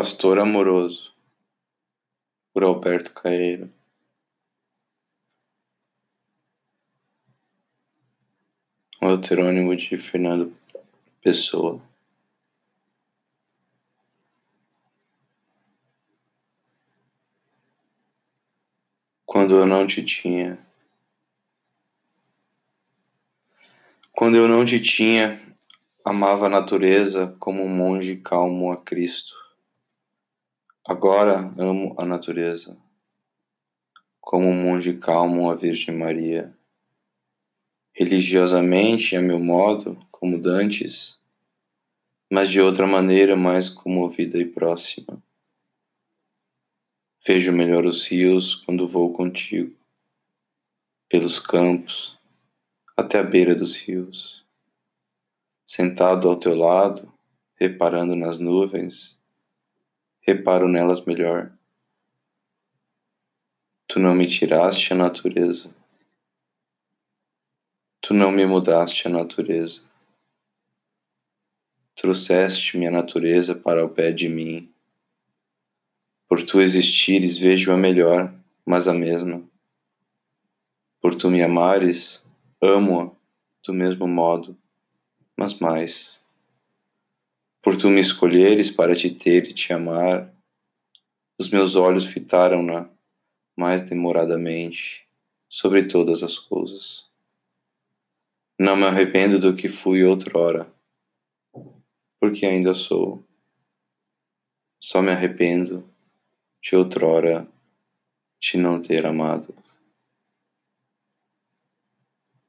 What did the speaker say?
Pastor Amoroso, por Alberto Caeiro. O heterônimo de Fernando Pessoa. Quando eu não te tinha. Quando eu não te tinha, amava a natureza como um monge calmo a Cristo. Agora amo a natureza, como um monge calmo a Virgem Maria. Religiosamente, a meu modo, como dantes, mas de outra maneira mais comovida e próxima. Vejo melhor os rios quando vou contigo, pelos campos, até a beira dos rios. Sentado ao teu lado, reparando nas nuvens, reparo nelas melhor. Tu não me tiraste a natureza. Tu não me mudaste a natureza. Trouxeste minha natureza para o pé de mim. Por tu existires, vejo a melhor, mas a mesma. Por tu me amares, amo-a do mesmo modo, mas mais. Por tu me escolheres para te ter e te amar, os meus olhos fitaram-na mais demoradamente sobre todas as coisas. Não me arrependo do que fui outrora, porque ainda sou. Só me arrependo de outrora te não ter amado.